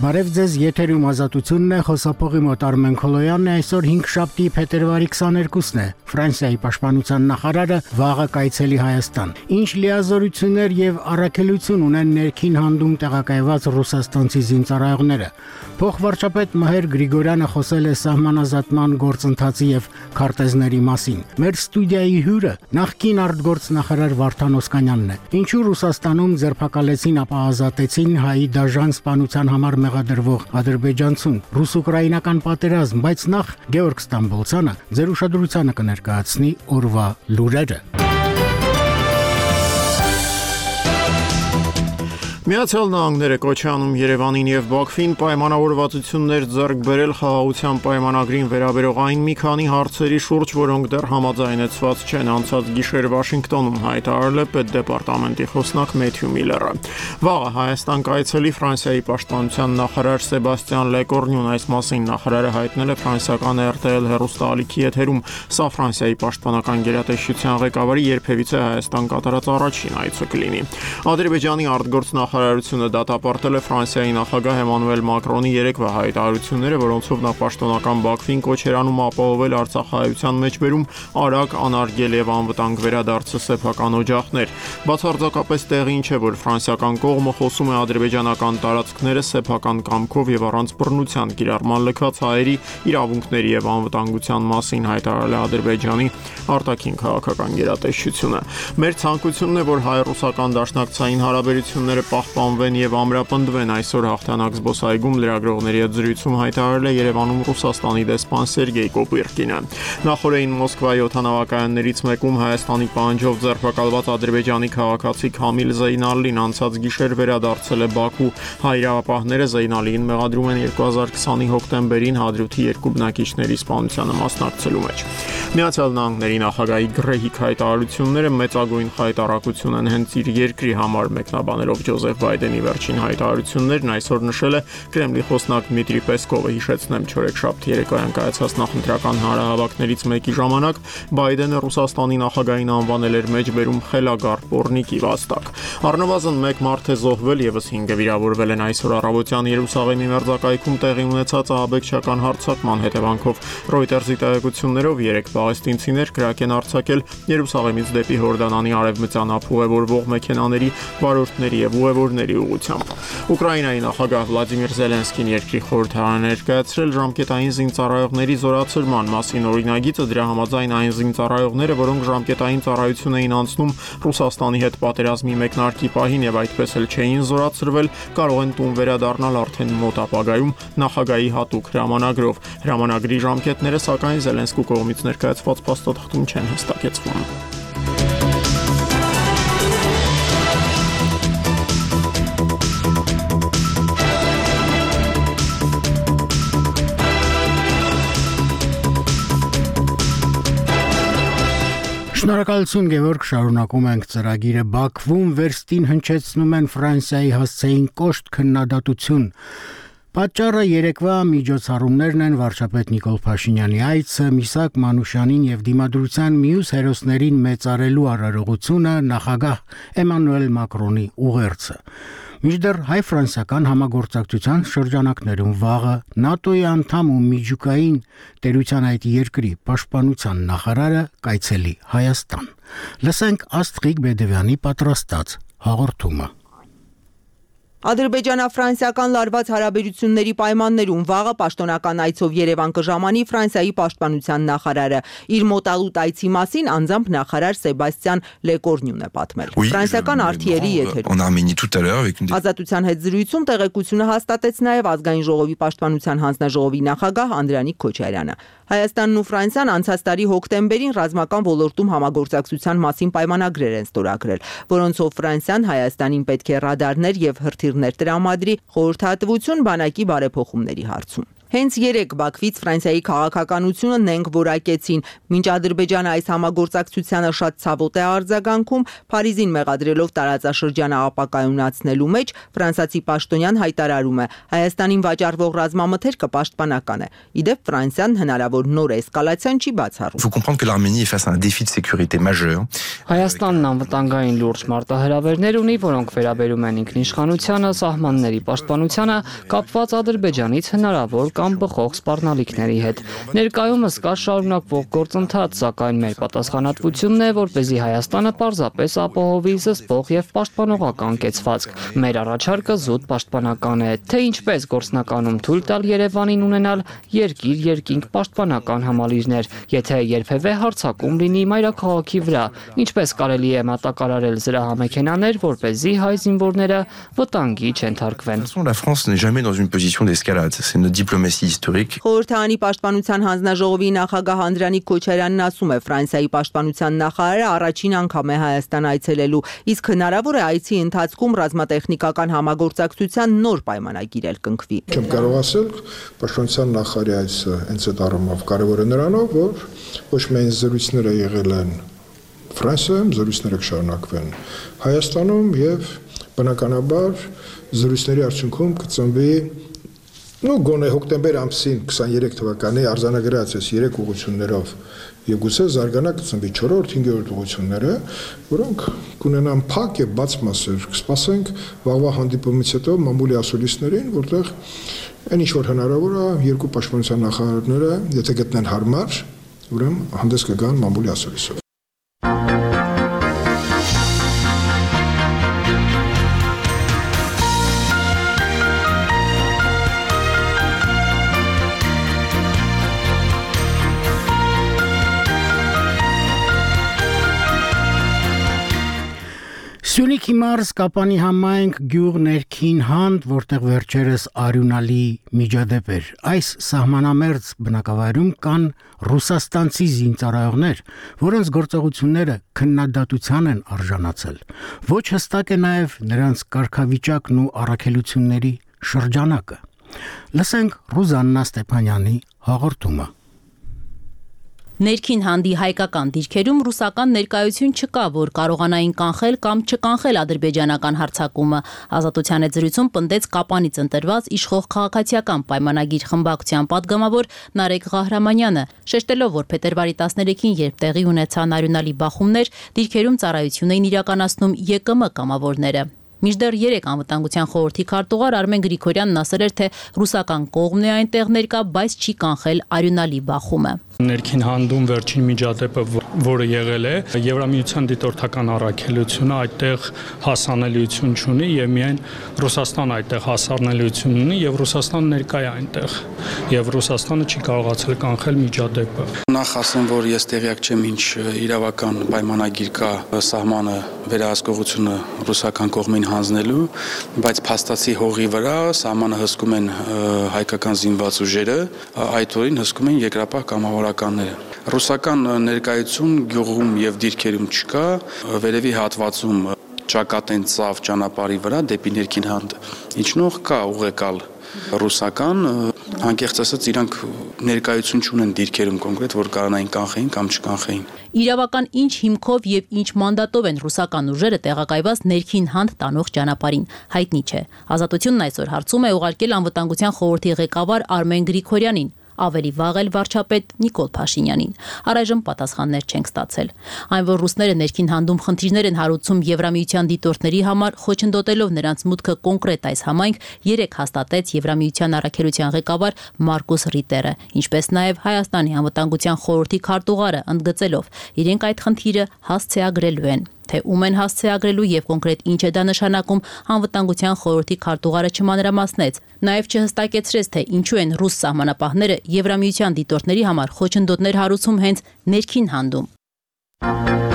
Բարև ձեզ, եթերում ազատությունն է, խոսափողի մոտ Արմեն Քոլոյանն է, այսօր 5 շաբթի փետրվարի 22-ն է։ Ֆրանսիայի պաշտպանության նախարարը վաղը կայցելի Հայաստան։ Ինչ լիազորություններ եւ առաքելություն ունեն ներքին հանդում տեղակայված ռուսաստանցի զինծառայողները։ Փոխվարչապետ Մհեր Գրիգորյանը խոսել է սահմանազատման գործընթացի եւ քարտեզների մասին։ Մեր ստուդիայի հյուրը նախկին արտգործնախարար Վարդան Օսկանյանն է։ Ինչու Ռուսաստանում ձերբակալեցին ապա ազատեցին հայի դաժան սպանության համար մեղադրվող ադրբեջանցուն ռուս-ուկրաինական պատերազմ, բայց նախ Գեորգ Ստամբոլցյանը ձեր ուշադրությանը կներկայացնի օրվա լուրերը։ Միացյալ Նահանգները կոչանում Երևանին եւ Բաքվին պայմանավորվածություններ ձեռք բերել խաղաղության պայմանագրին վերաբերող այն մի քանի հարցերի շուրջ, որոնք դեռ համաձայնեցված չեն անցած գիշեր Վաշինգտոնում հայտարարել է պետդեպարտամենտի խոսնակ Մեթյու Միլլերը։ Վաղը Հայաստան կայցելի Ֆրանսիայի պաշտպանության նախարար Սեբաստիան Լեկորնյուն այս մասին նախարարը հայտնել է ֆրանսիական RTL հեռուստաալիքի եթերում։ Սա Ֆրանսիայի պաշտպանական գերատեսչության ղեկավարի երբևիցե Հայաստան կատարած առաջին այցը կլինի։ Ադրբեջանի արտգործնախարար նախարարությունը դատապարտել է Ֆրանսիայի նախագահ Էմանուել Մակրոնի երեկվա հայտարարությունները, որոնցով նա պաշտոնական Բաքվին կոչերանում ապահովել Արցախայության մեջբերում արագ անարգել եւ անվտանգ վերադարձը սեփական օջախներ։ Բացարձակապես տեղին չէ, որ ֆրանսիական կողմը խոսում է ադրբեջանական տարածքները սեփական կամքով եւ առանց բռնության կիրառման լքած հայերի իրավունքների եւ անվտանգության մասին հայտարարել է Ադրբեջանի արտաքին քաղաքական գերատեսչությունը։ Մեր ցանկությունն է, որ հայ-ռուսական դաշնակցային հարաբերությունները պահ պահպանվեն եւ ամրապնդվեն այսօր հաղթանակ զբոսայգում լրագրողների հետ զրույցում հայտարարել է Երևանում Ռուսաստանի դեսպան Սերգեյ Կոպիրկինը։ Նախորդին Մոսկվայի օթանավակայաններից մեկում Հայաստանի պահանջով ձերբակալված ադրբեջանի քաղաքացի Քամիլ Զեյնալին անցած գիշեր վերադարձել է Բաքու։ Հայրապահները Զեյնալին մեղադրում են 2020-ի հոկտեմբերին Հադրութի երկու բնակիչների սպանությանը մասնակցելու մեջ։ Միացյալ Նահանգների նախագահի գրեհիկ հայտարարությունները մեծագույն խայտարակություն են հենց իր երկրի համար մեկնաբանելով Ջոզեֆ Բայդենի վերջին հայտարարություններն այսօր նշել է Կրեմլի խոսնակ Դմիտրի Պեսկովը հիշեցնեմ չորեքշաբթի երեկոյան կայացած նախընտրական հարահավաքներից մեկի ժամանակ Բայդենը Ռուսաստանի նախագահին անվանել էր մեջբերում խելագար Պորնիկի վաստակ։ Առնվազն 1 մարդ է զոհվել եւս 5-ը վիրավորվել են այսօր առավոտյան Երուսաղեմի մերձակայքում տեղի ունեցած ահաբեկչական հարձակման հետևանքով Reuters-ի տեղեկություններով 3 պաղեստինցիներ կրակ են արձակել Երուսաղեմից դեպի Հորդանանի արևմտյան ափուղևորվող մեքենաների վարորդների եւ ուղևորների ուղությամբ։ Ուկրաինայի նախագահ Վլադիմիր Զելենսկին երկրի խորհրդարան ներկայացրել ժամկետային զինծառայողների զորացրման մասին օրինագիծը դրա համաձայն այն զինծառայողները, որոնք ժամկետային ծառայություն էին անցնում Ռուսաստանի հետ պատերազմի մեկնարկի պահին եւ այդպես էլ չէին զորացրվել, կարող են տուն վերադառնալ արդեն մոտ ապագայում նախագահի հատուկ հրամանագրով։ Հրամանագրի ժամկետները սակայն Զելենսկու կողմից ներկայացված փաստաթղթում չեն հստակեցվում։ Շնորհակալություն Գևորգ, շարունակում ենք ծրագիրը. Բաքվում վերստին հնչեցնում են Ֆրանսիայի հասցեին կոշտ քննադատություն։ Պատճառը երեկվա միջոցառումներն են վարչապետ Նիկոլ Փաշինյանի այցը, Միսակ Մանուշյանին եւ դիմադրության մյուս հերոսներին մեծարելու արարողությունը նախագահ Էմանուել Մակրոնի ուղերձը։ Միջդեռ հայ-ֆրանսիական համագործակցության շրջանակներում վաղը ՆԱՏՕ-ի անդամ ու միջուկային տերության այդ երկրի պաշտպանության նախարարը կայցելի Հայաստան։ Լսենք Աստղիկ Բեդևյանի պատրաստած հաղորդումը։ Ադրբեջանա-ֆրանսիական լարված հարաբերությունների պայմաններում վաղը պաշտոնական այցով Երևան կժամանի Ֆրանսիայի պաշտպանության նախարարը։ Իր մոտալուտ այցի մասին անձամբ նախարար Սեբաստիան Լեկորնյուն է պատմել։ Ֆրանսիական RTL-ի եթերում։ Ազատության հետ զրույցում տեղեկությունը հաստատեց նաև ազգային ժողովի պաշտպանության հանձնաժողովի նախագահ Անդրանիկ Քոչարյանը։ Հայաստանն ու Ֆրանսիան անցած տարի հոկտեմբերին ռազմական ոլորտում համագործակցության մասին պայմանագրեր են ստորագրել, որոնցով Ֆրանսիան Հայաստանին պետք է ռադարներ եւ հրթիռներ տրամադրի խորհրդատվություն բանակի բարեփոխումների հարցում։ Հենց երեք Բաքվից Ֆրանսիայի քաղաքականությունը նենք որակեցին։ Մինչ Ադրբեջանը այս համագործակցությանը շատ ցավոտ է արձագանքում, Փարիզին մեղադրելով տարածաշրջանը ապակայունացնելու մեջ, ֆրանսիացի պաշտոնյան հայտարարում է. Հայաստանին վաճառվող ռազմամթերքը պաշտպանական է։ Իդեպ Ֆրանսիան հնարավոր նոր էսկալացիան չի բացառում։. Հայաստանն անվտանգային լուրջ մարտահրավերներ ունի, որոնք վերաբերում են ինքնիշխանությանը, սահմանների պաշտպանությանը, կապված Ադրբեջանից հնարավոր կամ բխող սպառնալիքների հետ։ Ներկայումս կա շարունակվող գործընթաց, սակայն մեր պատասխանատվությունն է, որպեսզի Հայաստանը պարզապես ապահովի զսպող եւ պաշտպանողական կեցվածք։ Մեր առաջարկը զուտ պաշտպանական է, թե ինչպես գործնականում թույլ տալ Երևանին ունենալ երկիր-երկինք պաշտպանական համալիրներ, եթե երբևէ հարցակում լինի մայրաքաղաքի վրա, ինչպես կարելի է մատակարարել զրահամեքենաներ, որ เป զի հայ զինվորները վտանգի չենթարկվեն։ La France n'est jamais dans une position d'escalade, c'est notre diplomatie historique. Խորհրդանի պաշտպանության հանձնաժողովի նախագահ Անդրանիկ Քոչարյանն ասում է Ֆրանսիայի պաշտպանության նախարարը առաջին անգամ է Հայաստան այցելելու, իսկ հնարավոր է այցի ընթացքում ռազմատեխնիկական համագործակցության նոր պայմանագիր էլ կնքվի։ Չեմ կարող ասել, պաշտպանության նախարարի այցը հենց այդ առումով կարևոր է նրանով, որ ոչ միայն զրույցները եղել են Ֆրանսիայում, զրույցները կշարունակվեն Հայաստանում եւ բնականաբար զրույցների արդյունքում կծնվի նո գոնե հոկտեմբեր ամսին 23 թվականի արձանագրած այս 3 ուղություններով եւ գուցե զարգանա կծնվի 4-րդ, 5-րդ ուղությունները, որոնք կունենան փակ եւ բաց մասեր։ Կսպասենք վաղվա հանդիպումից հետո մամուլի ասուլիսներին, որտեղ այն ինչ որ հնարավոր է երկու պաշտպանության նախարարները, եթե գտնեն հարմար, ուրեմն հանդես կգան մամուլի ասուլիսով։ Սյունիքի մարզ Կապանի համայնք գյուղ ներքին հանդ, որտեղ վերջերս արյունալի միջադեպ էր։ Այս սահմանամերձ բնակավայրում կան ռուսաստանցի զինծառայողներ, որոնց գործողությունները քննադատության են արժանացել։ Ոչ հստակ է նաև նրանց կարգավիճակն ու առաքելությունների շրջանակը։ Լսենք Ռուզաննա Ստեփանյանի հաղորդումը։ Ներքին հանդի հայկական դիրքերում ռուսական ներկայություն չկա, որ կարողանային կանխել կամ չկանխել ադրբեջանական հարձակումը։ Ազատության է զրույցում պնդեց Կապանից ընտրված իշխող քաղաքացիական պայմանագիր խմբակցության падգամավոր Նարեկ Ղահրամանյանը, շեշտելով, որ փետրվարի 13-ին, երբ տեղի ունեցան արյունալի բախումներ, դիրքերում ծառայություն էին իրականացնում ԵԿՄ կամավորները։ Միջդեռ 3 անվտանգության խորհրդի քարտուղար Արմեն Գրիգորյանն ասել էր, թե ռուսական կողմն է այնտեղ ներկա, բայց չի կանխել արյունալի բախումը ներքին հանդում վերջին միջադեպը, որը եղել է, Եվրամիության դիտորդական առաքելությունը այդտեղ հասանելիություն ունի եւ միայն Ռուսաստան այդտեղ հասանելիություն ունի եւ Ռուսաստան ներկայ է այնտեղ եւ Ռուսաստանը չի կարողացել կանխել միջադեպը։ Նախ ասեմ, որ ես տեղյակ չեմ ինչ իրավական պայմանագիր կա սահմանը վերահսկողությունը ռուսական կողմին հանձնելու, բայց փաստացի հողի վրա սահմանը հսկում են հայկական զինված ուժերը, այդ օրին հսկում են երկրապահ կամավոր ռուսականները։ Ռուսական ներկայություն գյուղում եւ դիրքերում չկա, վերևի հատվածում ճակատեն ծավ ճանապարհի վրա դեպի ներքին հանդ։ Իջնող կա ուղեկալ ռուսական անկեղծ ասած իրանք ներկայություն չունեն դիրքերում կոնկրետ որ կարանային կանխեին կամ չկանխեին Իրավական ինչ հիմքով եւ ինչ մանդատով են ռուսական ուժերը տեղակայված ներքին հանդ տանող ճանապարհին հայտնի չէ ազատությունն այսօր հարցում է ուղարկել անվտանգության խորհրդի ղեկավար Արմեն Գրիգորյանին ավելի վաղ էլ վարչապետ Նիկոլ Փաշինյանին։ Առայժմ պատասխաններ չենք ստացել։ Այն որ ռուսները ներքին հանդում խնդիրներ են հարուցում Եվրամիության դիտորդների համար, խոչընդոտելով նրանց մուտքը կոնկրետ այս համայնք, երեք հաստատեց Եվրամիության առաքելության ղեկավար Մարկոս Ռիտերը, ինչպես նաև Հայաստանի անվտանգության խորհրդի քարտուղարը ընդգծելով, իրենք այդ խնդիրը հասցեագրելու են թե ում են հասցեագրելու եւ կոնկրետ ինչ է դա նշանակում անվտանգության խորհրդի քարտուղարը չմանրամասնեց նաեւ չհստակեցրեց թե ինչու են ռուս սահմանապահները Եվրամիության դիտորդների համար խոչընդոտներ հարուցում հենց ներքին հանդում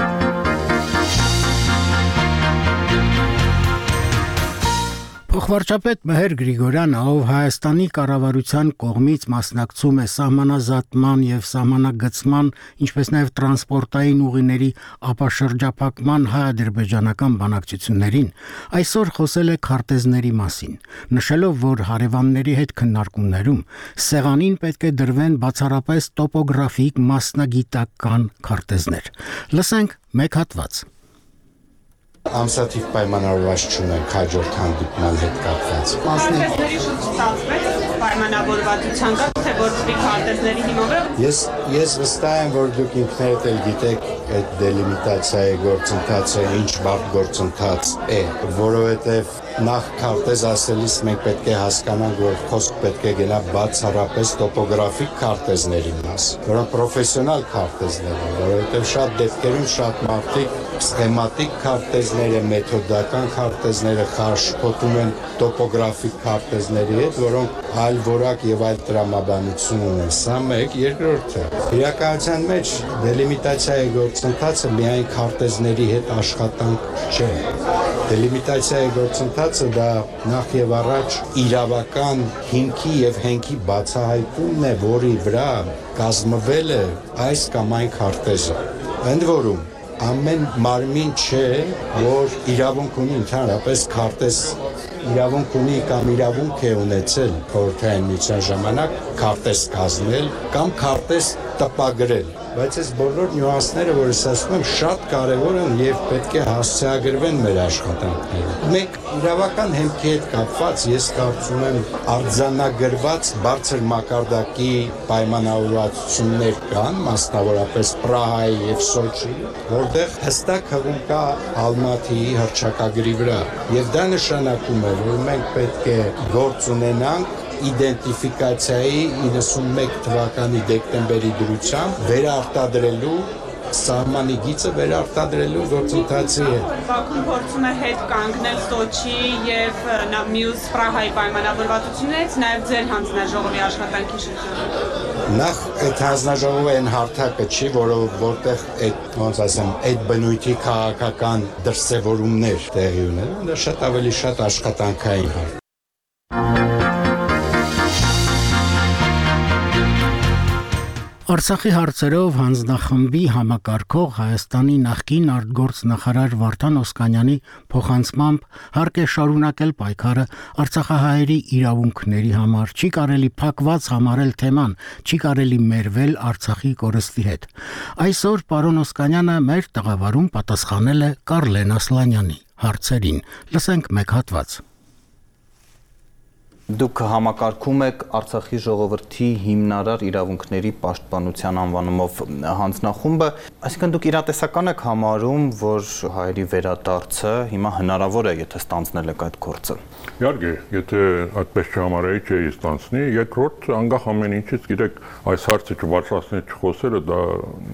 Փոխվարչապետ Մհեր Գրիգորյանը, ով Հայաստանի կառավարության կողմից մասնակցում է սահմանազատման եւ սահմանագծման, ինչպես նաեւ տրանսպորտային ուղիների ապաշրջափակման հայ-ադրբեջանական բանակցություններին, այսօր խոսել է քարտեզների մասին, նշելով, որ հարևանների հետ քննարկումներում սեղանին պետք է դրվեն բացառապես տոպոգրաֆիկ մասնագիտական քարտեզներ։ Լսենք մեկ հատված ամսաթիվ պայմանավորված չունենք հաջորդ հանդիպման հետ կապված։ շուրջ ստացվեց պայմանավորվածության կա, թե որպեսզի քարտեզների հիման վրա Ես ես վստահ եմ, որ դուք ինքներդ էլ գիտեք այդ դելիմիտացիայի գործընթացը ինչ բարդ գործընթաց է, որովհետև նախ քարտեզ ասելիս մենք պետք է հասկանանք, որ խոսք պետք է գնա բացառապես տոպոգրաֆիկ քարտեզների մաս, որոնք պրոֆեսիոնալ քարտեզներ են, որովհետև շատ դեպքերում շատ մարդիկ սխեմատիկ քարտեզները, մեթոդական քարտեզները խարշփոտում են տոպոգրաֆիկ քարտեզների հետ, որոնք այլ որակ եւ այլ տրամաբանություն ունեն։ Սա մեկ, երկրորդը։ Իրականության մեջ դելիմիտացիայի գործընթացը միայն քարտեզների հետ աշխատանք չէ։ Դելիմիտացիայի գործընթացը դա նախ եւ առաջ իրավական հիմքի եւ հենքի բացահայտումն է, որի վրա կազմվել է այս կամ այն քարտեզը։ Ընդ որում ամեն մարմին չէ, որ իրավունք ունի ընդհանրապես քարտեզ իրավունք ունի կամ իրավունք է ունեցել խորհրդային միության ժամանակ քարտեզ կազմել կամ քարտեզ տպագրել բայց այս բոլոր նյուանսները, որ ես ասում եմ, շատ կարևոր են եւ պետք է հասցեագրվեն մեր աշխատանքները։ Մեկ իրավական հեմքի հետ կապված ես կարծում եմ արձանագրված բարձր մակարդակի պայմանավորվածություններ կան, մասնավորապես Պրահայի եւ Սոչի, որտեղ հստակ հղում կա Ալմաթիի հրճակագրի վրա։ Եվ դա նշանակում է, որ մենք պետք է գործ ունենանք իդենտիֆիկացիայի 91 թվականի դեկտեմբերի դրությամբ վերարտադրելու սահմանի գիծը վերարտադրելու գործընթացի հետ։ Բաքուն փորձում է հետ կանգնել Սոչի եւ մյուս Պրահայի պայմանավորվածություններից, նաեւ ձեր հանձնաժողովի աշխատանքի շրջանում։ Նախ այդ հանձնաժողովը այն հարթակը չի, որով որտեղ այդ ոնց ասեմ, այդ բնույթի քաղաքական դրսևորումներ տեղի ունեն, դա շատ ավելի շատ աշխատանքային հարթ Արցախի հարցերով հանձնախմբի համակարգող Հայաստանի նախկին արտգործնախարար Վարդան Օսկանյանի փոխանցմամբ հարկ է շարունակել պայքարը Արցախահայերի իրավունքների համար։ Չի կարելի փակված համարել թեման, չի կարելի մերվել Արցախի կորստի հետ։ Այսօր պարոն Օսկանյանը մեր տաղավարում պատասխանել է Կարլեն Ասլանյանի հարցերին։ Լսենք մեկ հատված։ Դուք համակարգում եք Արցախի ժողովրդի հիմնարար իրավունքների պաշտպանության անվանումով հանձնախումբը, այսինքն դուք իրատեսական եք համարում, որ հայերի վերադարձը հիմա հնարավոր է, եթե ստանձնել եք այդ գործը։ Իհարկե, եթե այդպես չհամարեի, չէի ստանցնի։ Երկրորդ, անկախ ամեն ինչից, գիտեք, այս հարցը չբարձրացնել չխոսելը դա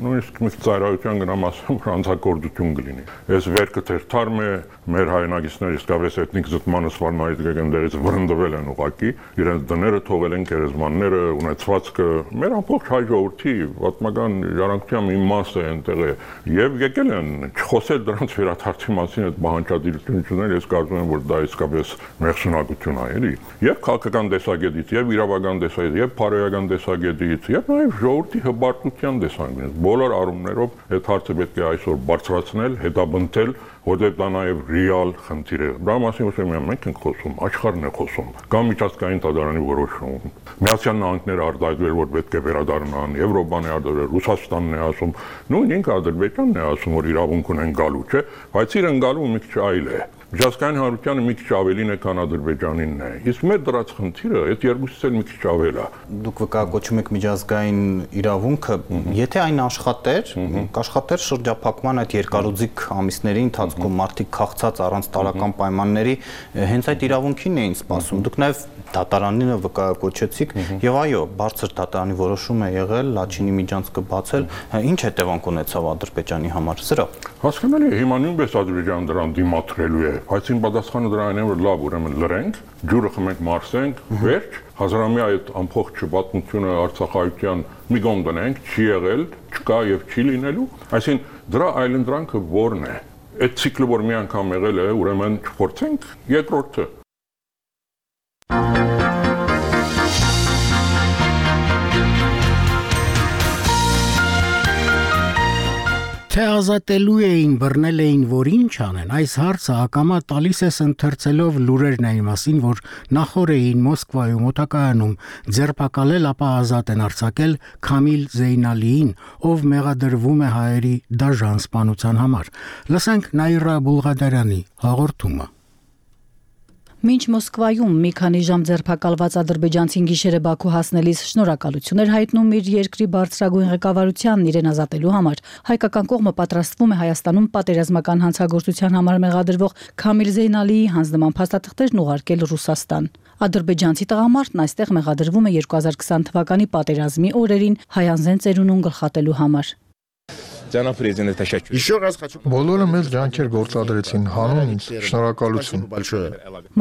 նույնիսկ մի ծայրահայության գնամ ասեմ, որ անձակորդություն կլինի։ Այս վերքը թերթարմ է, մեր հայրենագիցները իսկապես էթնիկ զտմանը սվարմայից գեգենդերից վրընդվել են ուղակի, իրենց դները թողել են գերեզմանները, ունեցվածքը, մեր ամբողջ հայ ժողովրդի պատմական ժառանգության մի մասը այնտեղ է եւ եկել են չխոսել դրանց վերաթարցի մասին այդ բանջարդիրությունները, ես կարծում եմ, որ դա իսկապես մեղսունակություն է, էլի։ Եվ քաղաքական տեսակետից, եւ իրավական տեսակետից, եւ բարոյական տեսակետից, եւ նաեւ ժողովրդի հբարտության տեսանկյունից բոլոր առումներով այդ հարցը պետք է այսօր բարձրացնել, հետաբնթել որտեղ դա նաև ռեալ խնդիր է։ Դա մասին ասում եմ, մենք ենք խոսում, աշխարհն է խոսում, կամ միջազգային դատարանի որոշում։ Միացյալ Նահանգները արտահայտվել, որ պետք է վերադառնան, Եվրոպան է արտահայտվել, Ռուսաստանն է ասում, նույն ինքը Ադրբեջանն է ասում, որ իրավունք ունեն գալու, չէ, բայց իրեն գալու մի քիչ այլ է։ Միջազգային հանրությանը մի քիչ ավելին է, քան Ադրբեջանինն է։ Իսկ մեր դրած խնդիրը այդ երկուսից էլ մի քիչ ավել է։ Դուք վկայակոչում եք միջազգային իրավունքը, եթե այն աշխատեր, կաշխատեր շրջափակման այդ երկարուձիգ ամիսների ընթացքում մարդիկ քաղցած առանց տարական պայմանների հենց այդ իրավունքին էին սպասում։ Դուք նաև դատարանինը վկայակոչեցիք եւ այո, բարձր դատարանի որոշում է եղել Լաչինի միջանցքը բացել, ինչ հետևանք ունեցավ Ադրբեջանի համար։ Սրա։ Հասկանալի հիմա նույնպես Ադրբեջանը դրան դիմադրելու է, բայց իմ պատասխանը դրան է, որ լավ, ուրեմն լրենք, ջուրը խմենք, մարսենք, վերջ, հազարամյա այդ ամփոխ չպատմությունը Արցախայության մի կողմ դնենք, չի եղել, չկա եւ չի լինելու, այսինքն դրա այլընտրանքը ո՞րն է։ Այդ ցիկլը, որ մի անգամ եղել է, ուրեմն չփորձենք երկրորդը Թե ազատելու էին, բռնել էին, որ ինչ անեն, այս հարցը ակամա տալիս ես ընթերցելով լուրերն այն մասին, որ նախոր էին Մոսկվայում օտակայանում ձերբակալել, ապա ազատ են արձակել Քամիլ Զեյնալիին, ով մեղադրվում է հայերի դաժան սպանության համար։ Լսենք Նաիրա Բուլղադարյանի հաղորդումը։ Մինչ Մոսկվայում մի քանի ժամ ձերբակալված ադրբեջանցին գիշերը Բաքու հասնելիս շնորհակալություն էր հայտնում իր երկրի բարձրագույն ղեկավարությանն իրեն ազատելու համար, հայկական կողմը պատրաստվում է Հայաստանում պատերազմական հանցագործության համար մեղադրվող Քամիլ Զեյնալիի հանձնման փաստաթղթերն ուղարկել Ռուսաստան։ Ադրբեջանցի տղամարդն այստեղ մեղադրվում է 2020 թվականի պատերազմի օրերին հայանձեն ծերունուն գլխատելու համար։ Cənab prezidentə təşəkkür. Еще раз хочу Բոլորը մեծ ջանքեր գործադրեցին հանուն ինձ։ Շնորհակալություն։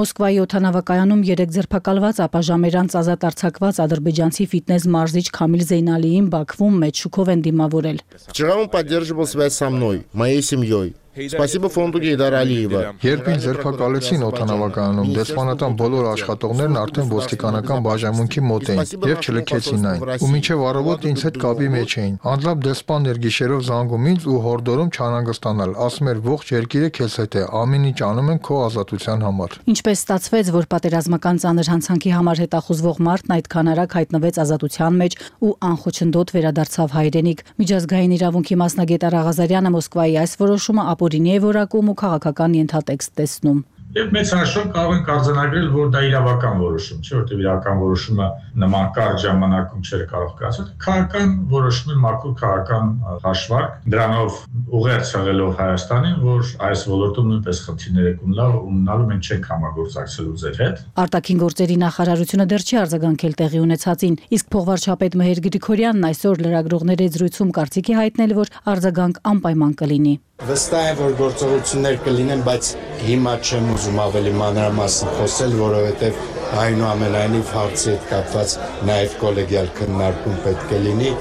Մոսկվայի օթանավակայանում երեք ձերբակալված ապա ժամերանց ազատ արձակված ադրբեջանցի ֆիթնես մարզիչ Քամիլ Զեյնալիին Բաքվում մեծ շուկով են դիմավորել։ Вчера он поддерживал связь со мной, моей семьей. Սպասիբա ֆոնդու Գեյդարալիևա։ Երբ ինձ ձերբակալեցին օտանավականում, դեսպանատան բոլոր աշխատողներն արդեն ոստիկանական բաժանմունքի մոտ էին եւ չլքեցին այն։ Ու մինչեւ առավոտ ինձ հետ կապի մեջ էին։ Անձամբ դեսպանն էր գիշերով զանգում ինձ ու հորդորում չանհանգստանալ, ասում էր ողջ երկիրը քեզ հետ է, ամեն ինչ անում են քո ազատության համար։ Ինչպես ստացվեց, որ պատերազմական ծանր հանցանքի համար հետախուզվող մարդն այդքան արագ հայտնվեց ազատության մեջ ու անխոչնդոտ վերադարձավ հայրենիք։ Միջազգային իրավունքի մասնագետ Արաղազարյանը Մոսկվայի այս որոշումը ապ ապօրինի է որակում ու քաղաքական ենթատեքստ տեսնում։ Եվ մեծ հաշվով կարող ենք արձանագրել, որ դա իրավական որոշում չէ, որտեղ իրական որոշումը նման կարճ ժամանակում չէր կարող կայացել։ Քաղաքական որոշումը մաքուր քաղաքական հաշվարկ, դրանով ուղերձ եղելով Հայաստանին, որ այս ոլորտում նույնպես խնդիրներ եք ունենալ, ունենալու մենք չենք համագործակցելու ձեր հետ։ Արտաքին գործերի նախարարությունը դեռ չի արձագանքել տեղի ունեցածին, իսկ փողվարչապետ Մհեր Գրիգորյանն այսօր լրագրողների զրույցում կարծիքի հայտնել, որ արձագանք անպայման կլինի։ Վստահ եմ, որ գործողություններ կլինեն, բայց հիմա չեմ ուզում ավելի մանրամասն խոսել, որովհետև այնուամենայնիվ հարցի հետ կապված նաև կոլեգիալ քննարկում պետք է լինի։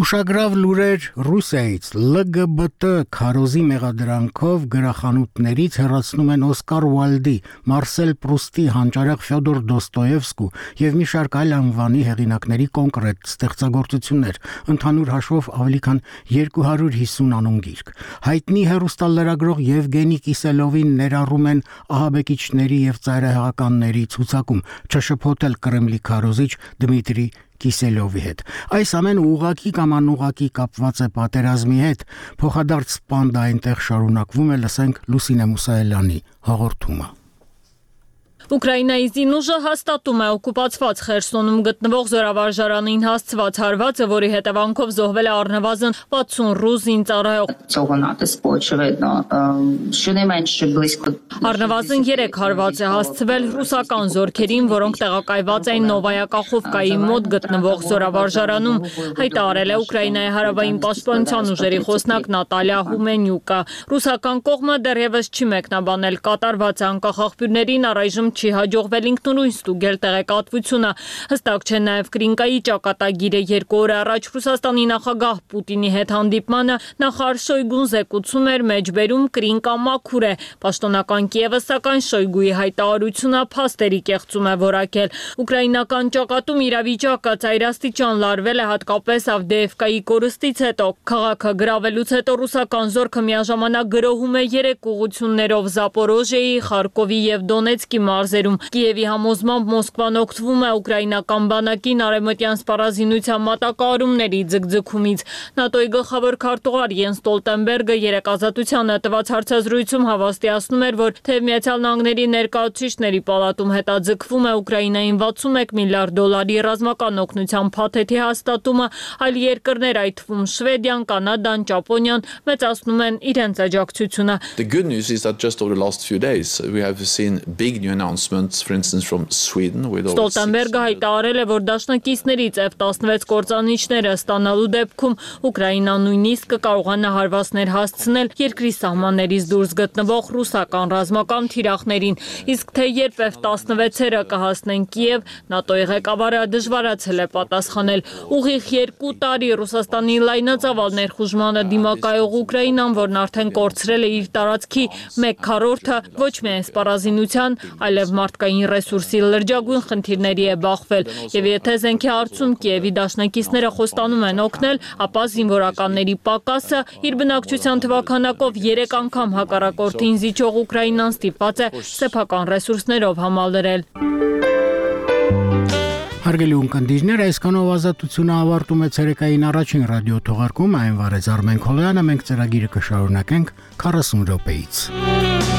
Ուշագրավ լուրեր Ռուսիայից. LGBT քարոզի մեղադրանքով գրախանութներից հեռացնում են Օսկար Ուալդի, Մարսել Պրուստի, հանճարեղ Ֆյոդոր Դոստոևսկու եւ մի շարք այլ անվանի հեղինակների կոնկրետ ստեղծագործություններ, ընդհանուր հաշվով ավելի քան 250 անուն գիրք։ Հայտնի հերոստալերագրող Եվգենի Կիսելովին ներառում են ահաբեկիչների եւ ծայրահեղականների ցուցակում, չշփոթել Կրեմլի քարոզիչ Դմիտրի Կիսելովի հետ։ Այս ամենը ուղակի կամ անուղակի կապված է պատերազմի հետ։ Փոխադարձ պանդա այնտեղ շարունակվում է, լսենք Լուսինե Մուսայելյանի հաղորդումը։ Ուկրաինայի զինուժը հաստատում է օկուպացված Խերսոնում գտնվող զորավարժարանին հասցված հարվածը, որի հետևանքով զոհվել է առնվազն 60 ռուս զինծառայող։ Առնվազն 3 հարված է հասցվել ռուսական զորքերին, որոնք տեղակայված էին Նովայա Կախովկայի մոտ գտնվող զորավարժարանում, հայտարարել է Ուկրաինայի հարավային պաշտպանության ուժերի խոսնակ Նատալիա Հումենյուկա։ Ռուսական կողմը դեռևս չի մեկնաբանել կատարված անկախ աղբյուրներին առայժմ չի հաջողվել ինքնուրույն ստուգել տեղեկատվությունը։ Հստակ չէ նաև Կրինկայի ճակատագիրը. Երկու օր առաջ Ռուսաստանի նախագահ Պուտինի հետ հանդիպմանը նախարար Շոյգուն զեկուցում էր մեջբերում Կրինկա մաքուր է։ Պաշտոնական Կիևը սակայն Շոյգուի հայտարարությունը փաստերի կեղծում է որակել։ Ուկրաինական ճակատում իրավիճակը ծայրաստիճան լարվել է հատկապես Ավդեևկայի կորստից հետո։ Քաղաքը գրավելուց հետո ռուսական զորքը միաժամանակ գրոհում է երեք ուղություններով Զապորոժեի, Խարկովի եւ Դոնեցկի մարզ մարզերում։ Կիևի համոզմամբ Մոսկվան օգտվում է ուկրաինական բանակին արևմտյան սպառազինության մատակարարումների ձգձգումից։ ՆԱՏՕ-ի գլխավոր քարտուղար Յեն Ստոլտենբերգը երեք ազատությանը տված հարցազրույցում հավաստիացնում էր, որ թեև Միացյալ Նահանգների ներկայացուցիչների պալատում հետաձգվում է Ուկրաինային 61 միլիարդ դոլարի ռազմական օգնության փաթեթի հաստատումը, այլ երկրներ, այդ թվում Շվեդիան, Կանադան, Ճապոնիան մեծացնում են իրենց աջակցությունը։ The good news is that just over the last few days we have seen big new announcements for instance from Sweden with over Ստոլտենբերգը հայտարարել է, որ դաշնակիցներից F16 կործանիչները ստանալու դեպքում Ուկրաինան նույնիսկ կկարողանա հարվածներ հասցնել երկրի սահմաններից դուրս գտնվող ռուսական ռազմական թիրախներին, իսկ թե երբ F16-երը կհասնեն Կիև, ՆԱՏՕ-ի ղեկավարը դժվարացել է պատասխանել։ Ուղիղ 2 տարի Ռուսաստանի լայնածավալ ներխուժմանը դիմակայող Ուկրաինան, որն արդեն կորցրել է իր տարածքի 1/4-ը, ոչ միայն սպառազինության, այլև մարդկային ռեսուրսի լրջագույն խնդիրների է բախվել, եւ եթե զենքի հարցում Կիևի դաշնակիցները խոստանում են օգնել, ապա զինվորականների պակասը իր բնակչության թվականակով 3 անգամ հակառակորդին զիջող Ուկրաինան ստիպված է սեփական ռեսուրսներով համալրել։ Հարգելի ունկնդիրներ, այսքանով ազատությունը ավարտում է ցերեկային առաջին ռադիո թողարկումը, այն վարեց Արմեն Խոլյանը, մենք ծրագիրը կշարունակենք 40 րոպեից։